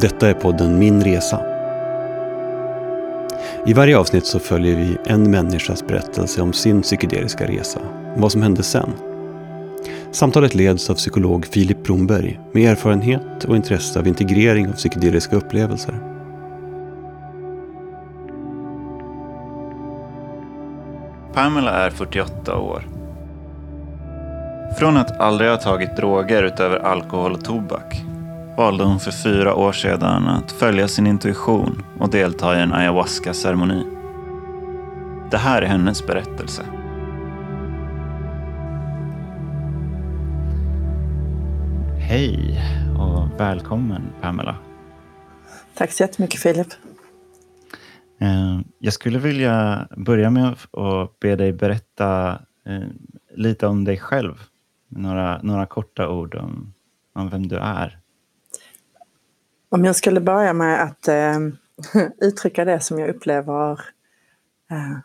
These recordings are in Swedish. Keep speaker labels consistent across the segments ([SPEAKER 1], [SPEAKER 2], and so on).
[SPEAKER 1] Detta är podden Min Resa. I varje avsnitt så följer vi en människas berättelse om sin psykedeliska resa och vad som hände sen. Samtalet leds av psykolog Filip Bromberg med erfarenhet och intresse av integrering av psykedeliska upplevelser.
[SPEAKER 2] Pamela är 48 år. Från att aldrig ha tagit droger utöver alkohol och tobak valde hon för fyra år sedan att följa sin intuition och delta i en ayahuasca-ceremoni. Det här är hennes berättelse. Hej och välkommen Pamela.
[SPEAKER 3] Tack så jättemycket Filip.
[SPEAKER 2] Eh, jag skulle vilja börja med att be dig berätta eh, lite om dig själv. Några, några korta ord om, om vem du är.
[SPEAKER 3] Om jag skulle börja med att eh, uttrycka det som jag upplever eh,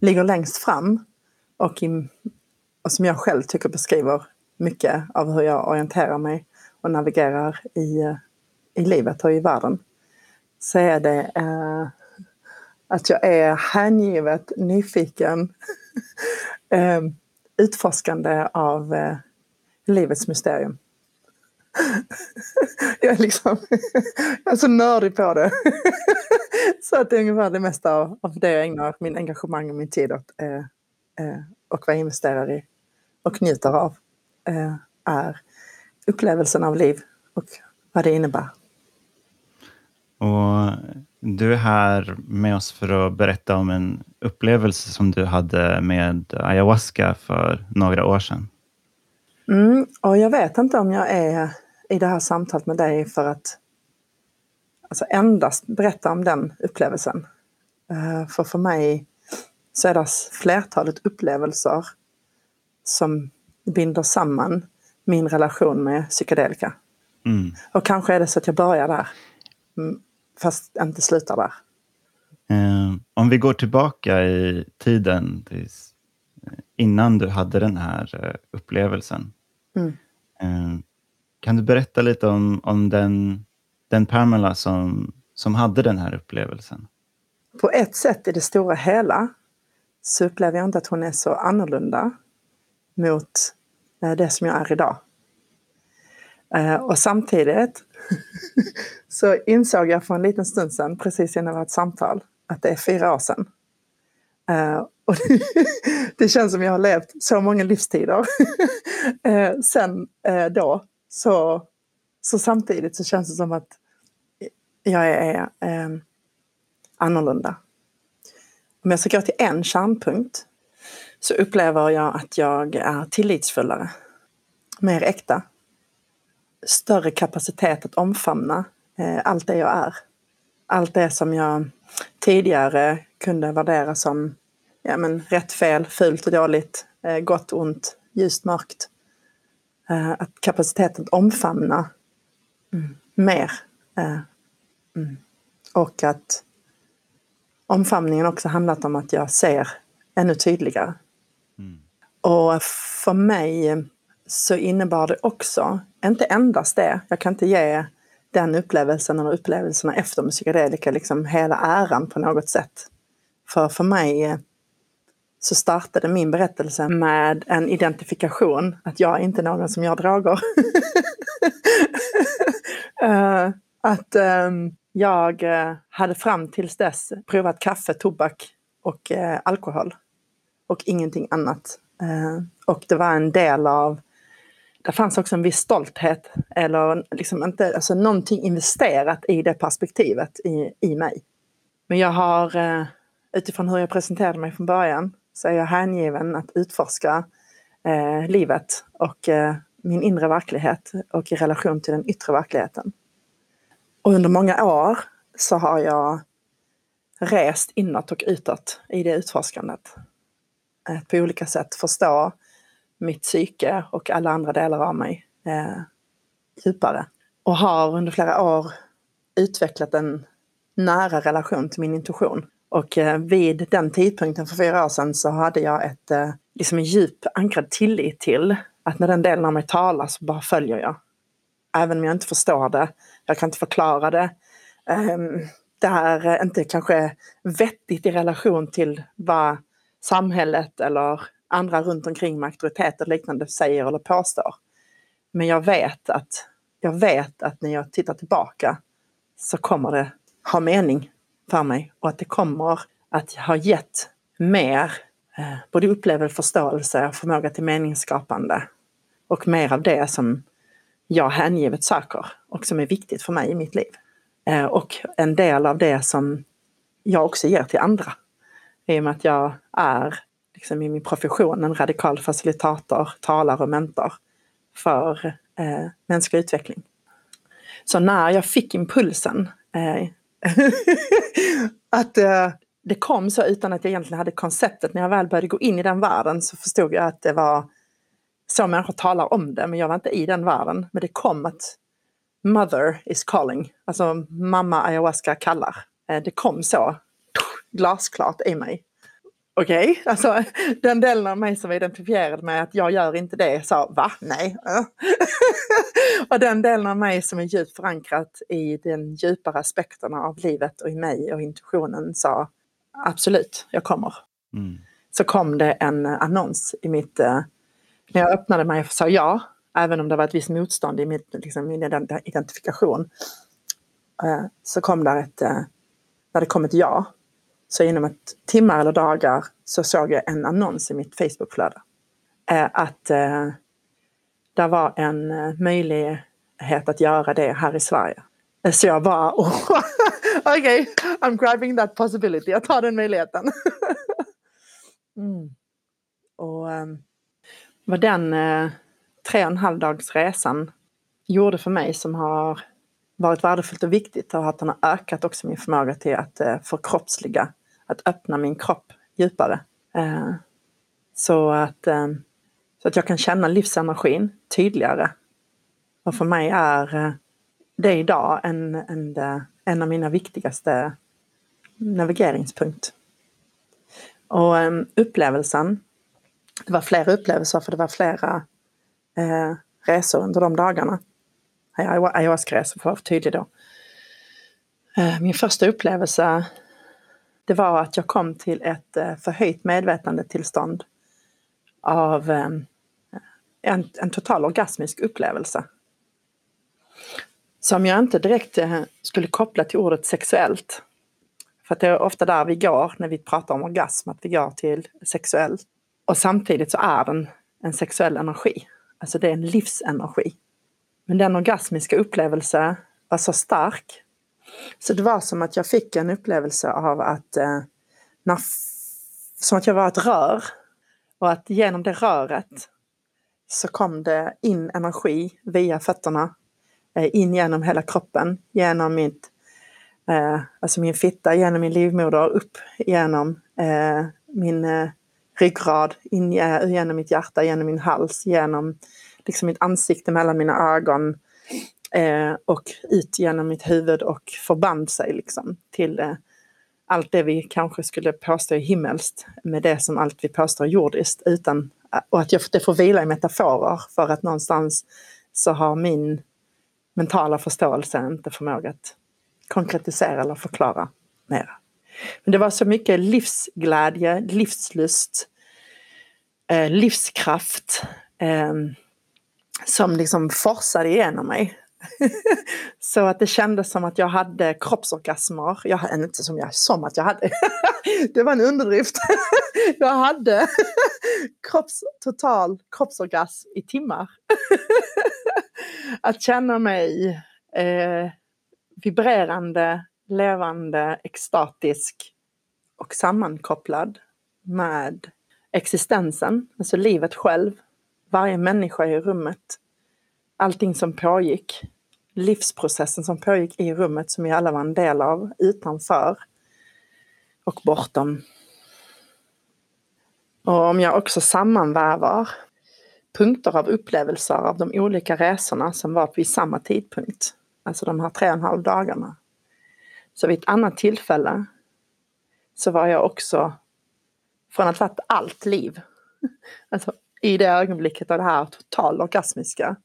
[SPEAKER 3] ligger längst fram och, i, och som jag själv tycker beskriver mycket av hur jag orienterar mig och navigerar i, eh, i livet och i världen så är det eh, att jag är hängivet nyfiken eh, utforskande av eh, livets mysterium. jag, är liksom, jag är så nördig på det. så att det är ungefär det mesta av, av det jag ägnar min engagemang och min tid åt. Eh, eh, och vad jag investerar i och njuter av eh, är upplevelsen av liv och vad det innebär.
[SPEAKER 2] Och du är här med oss för att berätta om en upplevelse som du hade med ayahuasca för några år sedan.
[SPEAKER 3] Mm, och jag vet inte om jag är i det här samtalet med dig för att alltså endast berätta om den upplevelsen. Uh, för för mig så är det flertalet upplevelser som binder samman min relation med psykedelika. Mm. Och kanske är det så att jag börjar där, mm, fast inte slutar där.
[SPEAKER 2] Uh, om vi går tillbaka i tiden tills, innan du hade den här uh, upplevelsen. Mm. Uh, kan du berätta lite om, om den, den Pamela som, som hade den här upplevelsen?
[SPEAKER 3] På ett sätt i det stora hela så upplever jag inte att hon är så annorlunda mot eh, det som jag är idag. Eh, och samtidigt så insåg jag för en liten stund sedan, precis innan vårt samtal, att det är fyra år sedan. Eh, och det känns som jag har levt så många livstider sen då så, så samtidigt så känns det som att jag är eh, annorlunda. Om jag ska gå till en kärnpunkt så upplever jag att jag är tillitsfullare, mer äkta, större kapacitet att omfamna eh, allt det jag är. Allt det som jag tidigare kunde värdera som ja, men, rätt, fel, fult och dåligt, eh, gott, ont, ljust, mörkt. Eh, att kapaciteten att omfamna mm. mer. Eh, mm. Och att omfamningen också handlat om att jag ser ännu tydligare. Mm. Och för mig så innebar det också, inte endast det, jag kan inte ge den upplevelsen eller upplevelserna efter med psykedelika liksom hela äran på något sätt. För för mig så startade min berättelse med en identifikation att jag är inte någon som gör droger. uh, att um, jag uh, hade fram tills dess provat kaffe, tobak och uh, alkohol. Och ingenting annat. och det var en del av det fanns också en viss stolthet eller liksom inte, alltså någonting investerat i det perspektivet i, i mig. Men jag har utifrån hur jag presenterade mig från början så är jag hängiven att utforska eh, livet och eh, min inre verklighet och i relation till den yttre verkligheten. Och under många år så har jag rest inåt och utåt i det utforskandet. Att på olika sätt förstå mitt psyke och alla andra delar av mig eh, djupare. Och har under flera år utvecklat en nära relation till min intuition. Och eh, vid den tidpunkten för fyra år sedan så hade jag ett, eh, liksom en djup ankrad tillit till att när den delen av mig talar så bara följer jag. även om jag inte förstår det. Jag kan inte förklara det. Ehm, det det är eh, inte kanske vettigt i relation till vad samhället eller andra runt omkring med auktoritet och liknande säger eller påstår. Men jag vet att, jag vet att när jag tittar tillbaka så kommer det ha mening för mig och att det kommer att ha gett mer eh, både upplevelse, förståelse och förmåga till meningsskapande. Och mer av det som jag hängivet söker och som är viktigt för mig i mitt liv. Eh, och en del av det som jag också ger till andra. I och med att jag är liksom i min profession en radikal facilitator, talare och mentor för eh, mänsklig utveckling. Så när jag fick impulsen eh, att eh, det kom så utan att jag egentligen hade konceptet. När jag väl började gå in i den världen så förstod jag att det var så människor talar om det, men jag var inte i den världen. Men det kom att Mother is calling, alltså mamma ayahuasca kallar. Eh, det kom så glasklart i mig. Okej, okay. alltså den delen av mig som var identifierad med att jag gör inte det sa va? Nej. och den delen av mig som är djupt förankrat i den djupare aspekterna av livet och i mig och intuitionen sa absolut, jag kommer. Mm. Så kom det en annons i mitt... Uh, när jag öppnade mig och sa ja, även om det var ett visst motstånd i mitt, liksom, min identifikation, uh, så kom det ett... När det kom ett ja, så inom ett timmar eller dagar så såg jag en annons i mitt Facebookflöde. Eh, att eh, det var en eh, möjlighet att göra det här i Sverige. Så jag bara, oh, okej, okay, I'm grabbing that possibility. Jag tar den möjligheten. mm. Och um, vad den eh, tre och en halv dags resan gjorde för mig som har varit värdefullt och viktigt och att den har ökat också min förmåga till att eh, förkroppsliga, att öppna min kropp djupare. Eh, så, att, eh, så att jag kan känna livsenergin tydligare. Och för mig är det idag en, en, en av mina viktigaste navigeringspunkt. Och upplevelsen, det var flera upplevelser för det var flera eh, resor under de dagarna. Ayahuasca-resor för att vara tydlig då. Eh, min första upplevelse det var att jag kom till ett eh, förhöjt medvetandetillstånd av eh, en, en total orgasmisk upplevelse som jag inte direkt skulle koppla till ordet sexuellt. För att det är ofta där vi går när vi pratar om orgasm, att vi går till sexuellt. Och samtidigt så är den en sexuell energi. Alltså det är en livsenergi. Men den orgasmiska upplevelsen var så stark. Så det var som att jag fick en upplevelse av att, eh, när, som att jag var ett rör. Och att genom det röret så kom det in energi via fötterna Eh, in genom hela kroppen, genom mitt, eh, alltså min fitta, genom min livmoder, upp genom eh, min eh, ryggrad, in eh, genom mitt hjärta, genom min hals, genom liksom mitt ansikte mellan mina ögon eh, och ut genom mitt huvud och förband sig liksom till eh, allt det vi kanske skulle påstå är himmelskt med det som allt vi påstår är jordiskt. Utan, eh, och att jag, det får vila i metaforer för att någonstans så har min mentala förståelse inte förmåga att konkretisera eller förklara mera. Men det var så mycket livsglädje, livslust, eh, livskraft eh, som liksom forsade igenom mig. så att det kändes som att jag hade kroppsorgasmer. Jag, inte som, jag, som att jag hade, det var en underdrift. jag hade kropps, total kroppsorgasm i timmar att känna mig eh, vibrerande, levande, extatisk och sammankopplad med existensen, alltså livet själv, varje människa i rummet, allting som pågick, livsprocessen som pågick i rummet som vi alla var en del av, utanför och bortom. Och om jag också sammanvävar punkter av upplevelser av de olika resorna som var vid samma tidpunkt. Alltså de här tre och en halv dagarna. Så vid ett annat tillfälle så var jag också, från att ha varit allt liv, alltså i det ögonblicket av det här total orgasmiska,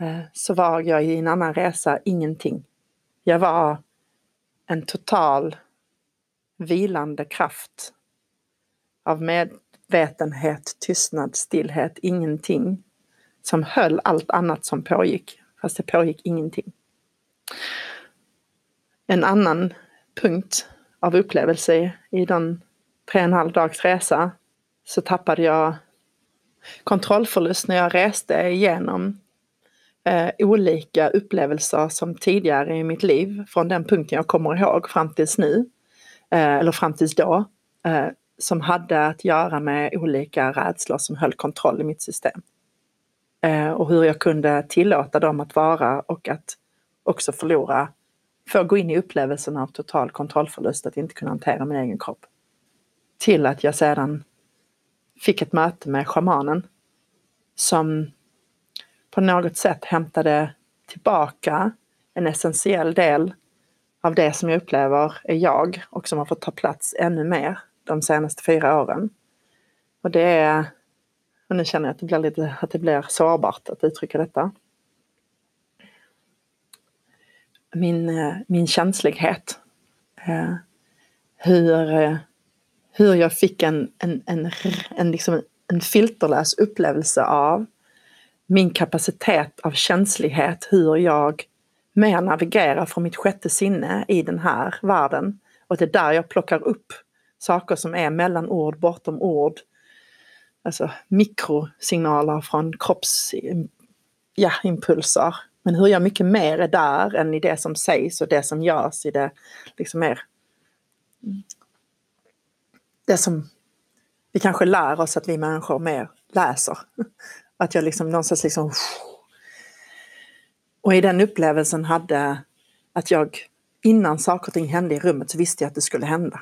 [SPEAKER 3] eh, så var jag i en annan resa ingenting. Jag var en total vilande kraft av medvetenhet, tystnad, stillhet, ingenting som höll allt annat som pågick, fast det pågick ingenting. En annan punkt av upplevelse i den tre och en halv dags resa så tappade jag kontrollförlust när jag reste igenom eh, olika upplevelser som tidigare i mitt liv, från den punkten jag kommer ihåg fram tills nu, eh, eller fram tills då, eh, som hade att göra med olika rädslor som höll kontroll i mitt system. Eh, och hur jag kunde tillåta dem att vara och att också förlora, få gå in i upplevelsen av total kontrollförlust, att inte kunna hantera min egen kropp. Till att jag sedan fick ett möte med shamanen som på något sätt hämtade tillbaka en essentiell del av det som jag upplever är jag och som har fått ta plats ännu mer de senaste fyra åren. Och det är, och nu känner jag att det blir lite, att det blir sårbart att uttrycka detta. Min, eh, min känslighet. Eh, hur, eh, hur jag fick en, en, en, en, liksom en filterlös upplevelse av min kapacitet av känslighet, hur jag mer navigerar från mitt sjätte sinne i den här världen. Och det är där jag plockar upp saker som är mellan ord, bortom ord. Alltså mikrosignaler från kroppsimpulser. Ja, Men hur jag mycket mer är där än i det som sägs och det som görs i det liksom mer det som vi kanske lär oss att vi människor mer läser. Att jag liksom någonstans liksom... Och i den upplevelsen hade att jag innan saker och ting hände i rummet så visste jag att det skulle hända.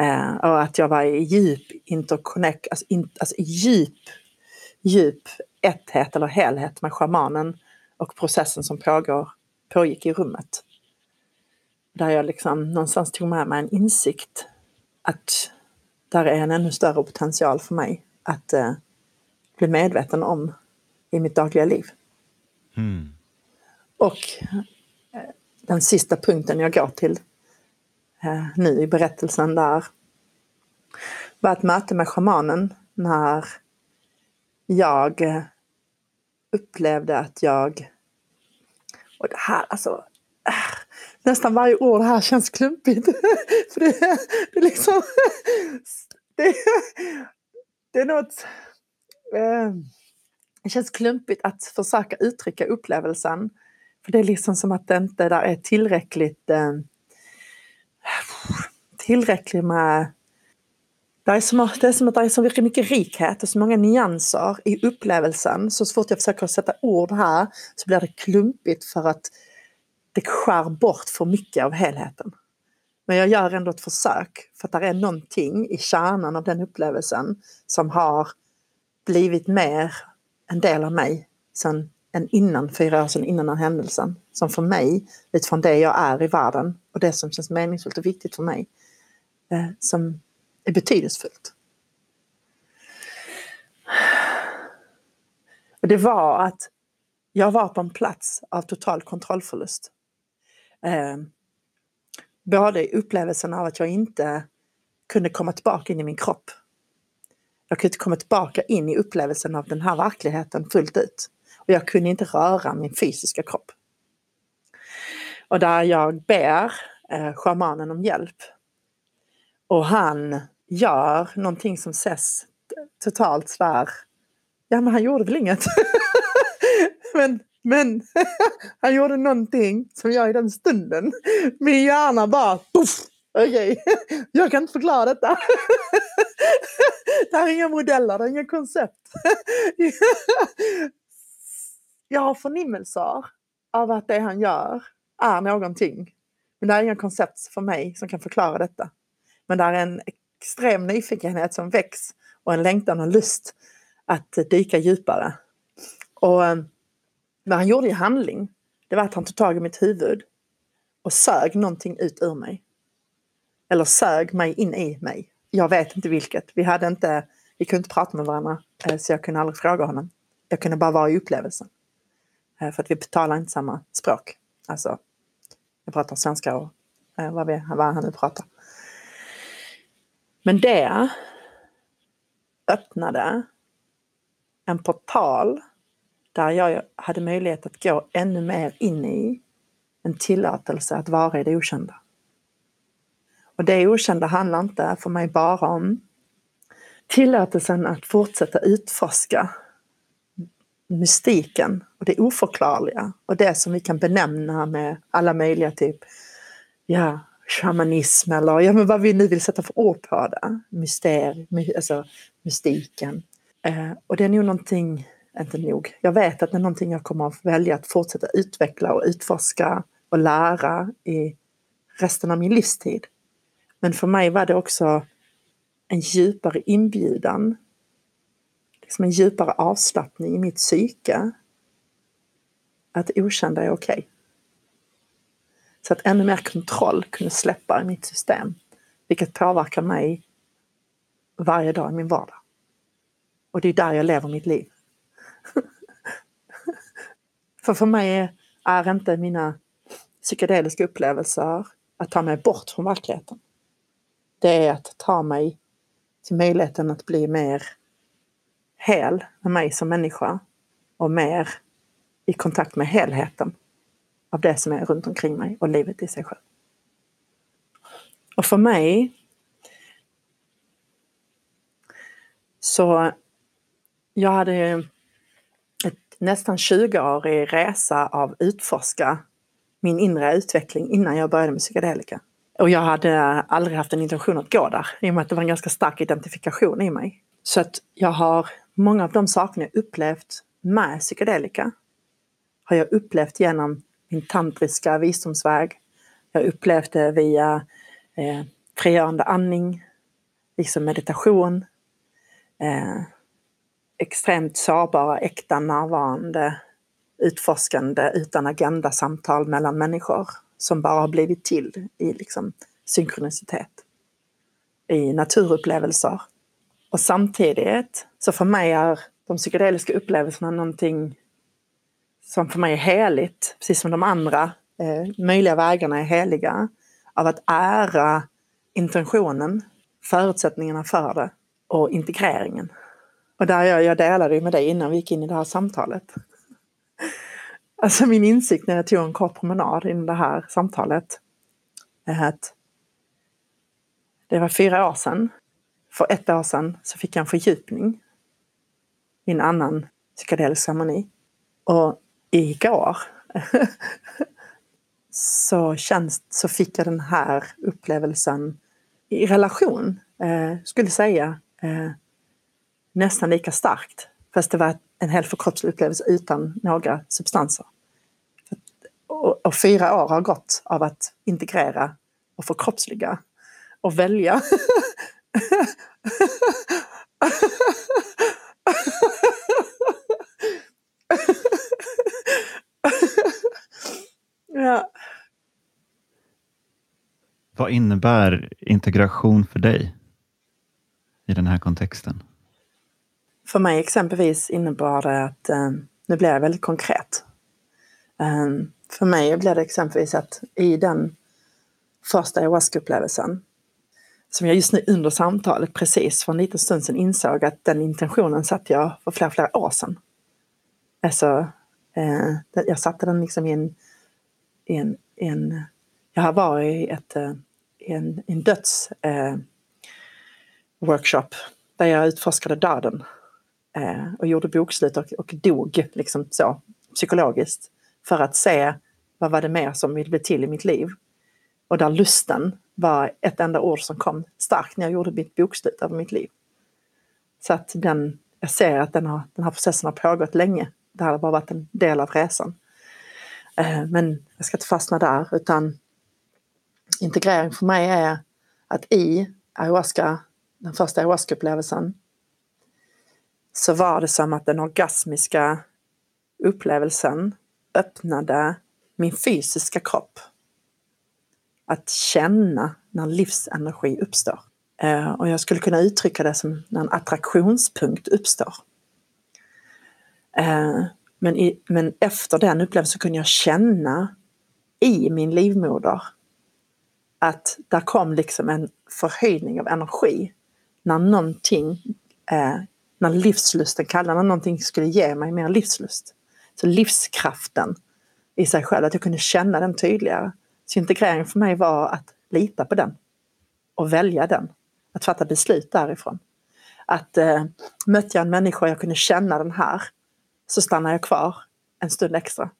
[SPEAKER 3] Eh, och att jag var i djup interconnect, alltså, in, alltså djup, djup etthet eller helhet med shamanen och processen som pågår, pågick i rummet. Där jag liksom någonstans tog med mig en insikt att där är en ännu större potential för mig att eh, bli medveten om i mitt dagliga liv. Mm. Och eh, den sista punkten jag går till eh, nu i berättelsen där var ett möte med shamanen när jag eh, upplevde att jag... Och det här, alltså... Äh, nästan varje ord här känns klumpigt. För det, det är liksom... Det, det är något... Eh, det känns klumpigt att försöka uttrycka upplevelsen. För det är liksom som att det inte där är tillräckligt... Eh, tillräckligt med... Det är, som, det är som att det är så mycket rikhet och så många nyanser i upplevelsen. Så, så fort jag försöker sätta ord här så blir det klumpigt för att det skär bort för mycket av helheten. Men jag gör ändå ett försök för att det är någonting i kärnan av den upplevelsen som har blivit mer en del av mig sen än innan, fyra år sedan innan den händelsen. Som för mig, utifrån det jag är i världen och det som känns meningsfullt och viktigt för mig, eh, som är betydelsefullt. Och det var att jag var på en plats av total kontrollförlust. Eh, både upplevelsen av att jag inte kunde komma tillbaka in i min kropp. Jag kunde inte komma tillbaka in i upplevelsen av den här verkligheten fullt ut. Och jag kunde inte röra min fysiska kropp. Och där jag ber eh, shamanen om hjälp. Och han gör någonting som ses totalt svär. Ja men han gjorde väl inget. men men han gjorde någonting som jag i den stunden, min hjärna bara poff! Okej, okay. jag kan inte förklara detta. det här är inga modeller, det är inga koncept. jag har förnimmelser av att det han gör är någonting. Men det är inga koncept för mig som kan förklara detta. Men det är en extrem nyfikenhet som väcks och en längtan och lust att dyka djupare. Och ehm, vad han gjorde i handling, det var att han tog tag i mitt huvud och sög någonting ut ur mig. Eller sög mig in i mig. Jag vet inte vilket. Vi, hade inte, vi kunde inte prata med varandra, eh, så jag kunde aldrig fråga honom. Jag kunde bara vara i upplevelsen. Eh, för att vi talar inte samma språk. Alltså, jag pratar svenska och eh, vad, vi, vad han nu pratar. Men det öppnade en portal där jag hade möjlighet att gå ännu mer in i en tillåtelse att vara i det okända. Och det okända handlar inte för mig bara om tillåtelsen att fortsätta utforska mystiken och det oförklarliga och det som vi kan benämna med alla möjliga typ, ja, shamanism eller ja, men vad vi nu vill sätta för ord på det. Myster, alltså mystiken. Eh, och det är nog någonting, inte nog, jag vet att det är någonting jag kommer att välja att fortsätta utveckla och utforska och lära i resten av min livstid. Men för mig var det också en djupare inbjudan, liksom en djupare avslappning i mitt psyke. Att det okända är okej. Okay. Så att ännu mer kontroll kunde släppa i mitt system. Vilket påverkar mig varje dag i min vardag. Och det är där jag lever mitt liv. för för mig är inte mina psykedeliska upplevelser att ta mig bort från verkligheten. Det är att ta mig till möjligheten att bli mer hel med mig som människa och mer i kontakt med helheten av det som är runt omkring mig och livet i sig själv. Och för mig så jag hade nästan 20-årig resa av utforska min inre utveckling innan jag började med psykedelika. Och jag hade aldrig haft en intention att gå där, i och med att det var en ganska stark identifikation i mig. Så att jag har många av de sakerna jag upplevt med psykedelika har jag upplevt genom min tantriska visdomsväg. Jag har upplevt det via eh, frigörande andning, liksom meditation, eh, extremt sårbara, äkta, närvarande, utforskande, utan agenda samtal mellan människor som bara har blivit till i liksom synkronicitet, i naturupplevelser. Och samtidigt, så för mig är de psykedeliska upplevelserna någonting som för mig är heligt, precis som de andra eh, möjliga vägarna är heliga, av att ära intentionen, förutsättningarna för det och integreringen. Och där jag, jag delade med dig innan vi gick in i det här samtalet. Alltså min insikt när jag tog en kort promenad in i det här samtalet är att det var fyra år sedan. För ett år sedan så fick jag en fördjupning i en annan psykedelisk ceremoni. Och igår så, känns, så fick jag den här upplevelsen i relation, eh, skulle säga, eh, nästan lika starkt. Fast det var en helt förkroppslig upplevelse utan några substanser. Och, och, fyra år har gått av att integrera och förkroppsliga och välja. ja.
[SPEAKER 2] Vad innebär integration för dig i den här kontexten?
[SPEAKER 3] För mig exempelvis innebar det att, eh, nu blir jag väldigt konkret. Eh, för mig blev det exempelvis att i den första ayahuasca-upplevelsen, som jag just nu under samtalet precis för en liten stund sedan insåg att den intentionen satte jag för flera, flera år sedan. Alltså, eh, jag satte den liksom i en, i en, i en jag var i ett, eh, en, en döds eh, workshop där jag utforskade döden Eh, och gjorde bokslut och, och dog liksom så psykologiskt för att se vad var det mer som ville bli till i mitt liv. Och där lusten var ett enda ord som kom starkt när jag gjorde mitt bokslut över mitt liv. Så att den, jag ser att den, har, den här processen har pågått länge. Det här har bara varit en del av resan. Eh, men jag ska inte fastna där utan integrering för mig är att i ayahuasca, den första ayahuasca-upplevelsen, så var det som att den orgasmiska upplevelsen öppnade min fysiska kropp. Att känna när livsenergi uppstår. Eh, och jag skulle kunna uttrycka det som när en attraktionspunkt uppstår. Eh, men, i, men efter den upplevelsen kunde jag känna i min livmoder att där kom liksom en förhöjning av energi. När någonting, eh, när livslusten kallade, när någonting skulle ge mig mer livslust. Så livskraften i sig själv, att jag kunde känna den tydligare. Så integrering för mig var att lita på den och välja den. Att fatta beslut därifrån. Att eh, mötte jag en människa och jag kunde känna den här så stannar jag kvar en stund extra.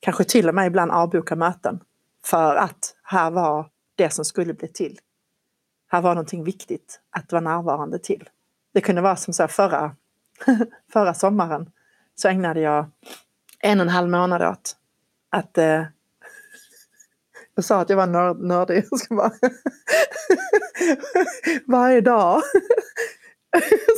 [SPEAKER 3] Kanske till och med ibland avboka möten för att här var det som skulle bli till. Här var någonting viktigt att vara närvarande till. Det kunde vara som så förra, förra sommaren så ägnade jag en och en halv månad åt att eh, jag sa att jag var nörd, nördig. Jag ska bara Varje dag.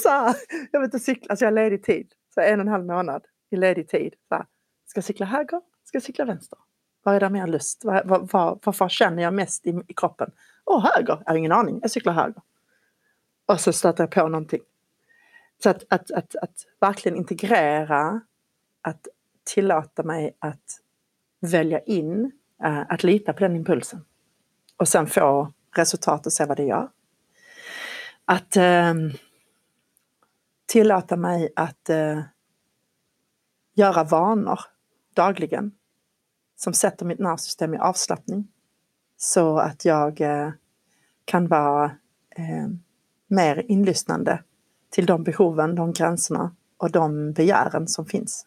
[SPEAKER 3] så här, jag vill inte cykla, alltså jag har ledig tid. Så en och en halv månad i ledig tid. Så här, ska jag cykla höger? Ska jag cykla vänster? Vad är det mer lust? Var, var, var, känner jag mest i, i kroppen? Åh, höger! Jag har ingen aning. Jag cyklar höger. Och så stöter jag på någonting. Så att, att, att, att verkligen integrera, att tillåta mig att välja in, äh, att lita på den impulsen. Och sen få resultat och se vad det gör. Att äh, tillåta mig att äh, göra vanor dagligen som sätter mitt nervsystem i avslappning. Så att jag eh, kan vara ehm, mer inlyssnande till de behoven, de gränserna och de begären som finns.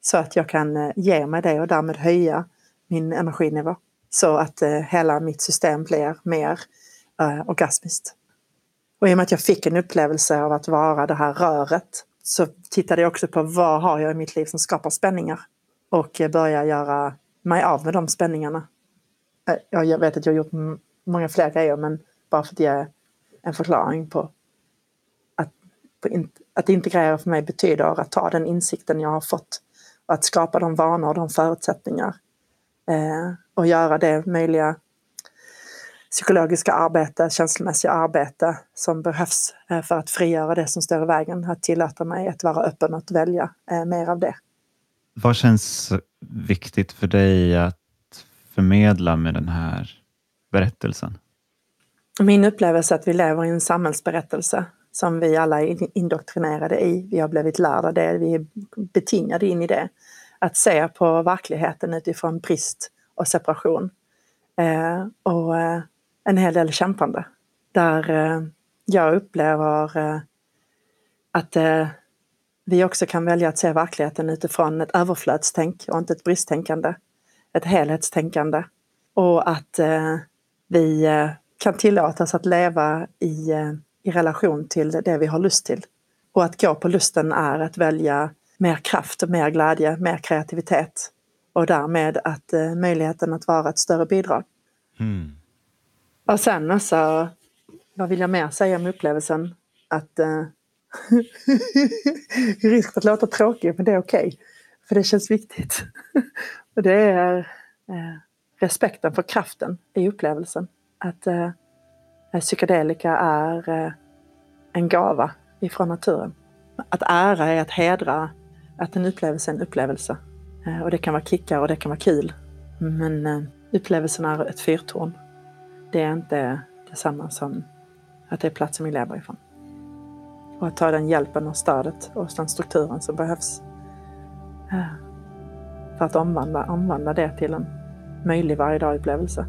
[SPEAKER 3] Så att jag kan eh, ge mig det och därmed höja min energinivå. Så att eh, hela mitt system blir mer eh, orgasmiskt. Och i och med att jag fick en upplevelse av att vara det här röret så tittade jag också på vad har jag i mitt liv som skapar spänningar och eh, börja göra mig av med de spänningarna. Jag vet att jag har gjort många fler grejer men bara för att ge en förklaring på att, på in, att integrera för mig betyder att ta den insikten jag har fått och att skapa de vanor och de förutsättningar eh, och göra det möjliga psykologiska arbete, känslomässiga arbete som behövs eh, för att frigöra det som står i vägen. Att tillåta mig att vara öppen och att välja eh, mer av det.
[SPEAKER 2] Vad känns viktigt för dig att förmedla med den här berättelsen?
[SPEAKER 3] Min upplevelse är att vi lever i en samhällsberättelse som vi alla är indoktrinerade i. Vi har blivit lärda det, vi är betingade in i det. Att se på verkligheten utifrån brist och separation. Eh, och eh, en hel del kämpande. Där eh, jag upplever eh, att eh, vi också kan välja att se verkligheten utifrån ett överflödstänk och inte ett bristtänkande. Ett helhetstänkande. Och att eh, vi eh, kan tillåtas att leva i, eh, i relation till det vi har lust till. Och att gå på lusten är att välja mer kraft, mer glädje, mer kreativitet och därmed att eh, möjligheten att vara ett större bidrag. Mm. Och sen alltså, vad vill jag mer säga om upplevelsen? Att eh, Risk för att låta tråkig, men det är okej. Okay, för det känns viktigt. och det är eh, respekten för kraften i upplevelsen. Att eh, eh, psykedelika är eh, en gåva ifrån naturen. Att ära är att hedra att en upplevelse är en upplevelse. Eh, och det kan vara kickar och det kan vara kul. Men eh, upplevelsen är ett fyrtorn. Det är inte detsamma som att det är platsen vi lever ifrån. Och att ta den hjälpen och stödet och den strukturen som behövs eh, för att omvandla, omvandla det till en möjlig varje dag-upplevelse.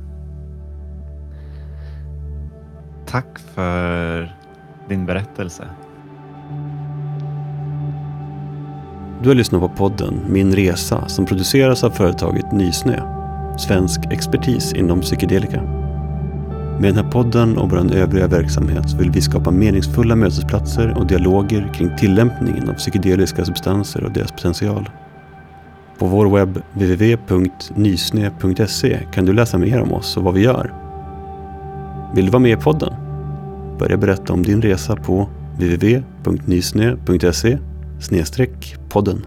[SPEAKER 2] Tack för din berättelse.
[SPEAKER 1] Du har lyssnat på podden Min Resa som produceras av företaget Nysnö, svensk expertis inom psykedelika. Med den här podden och vår övriga verksamhet vill vi skapa meningsfulla mötesplatser och dialoger kring tillämpningen av psykedeliska substanser och deras potential. På vår webb www.nysne.se kan du läsa mer om oss och vad vi gör. Vill du vara med i podden? Börja berätta om din resa på www.nysnö.se podden.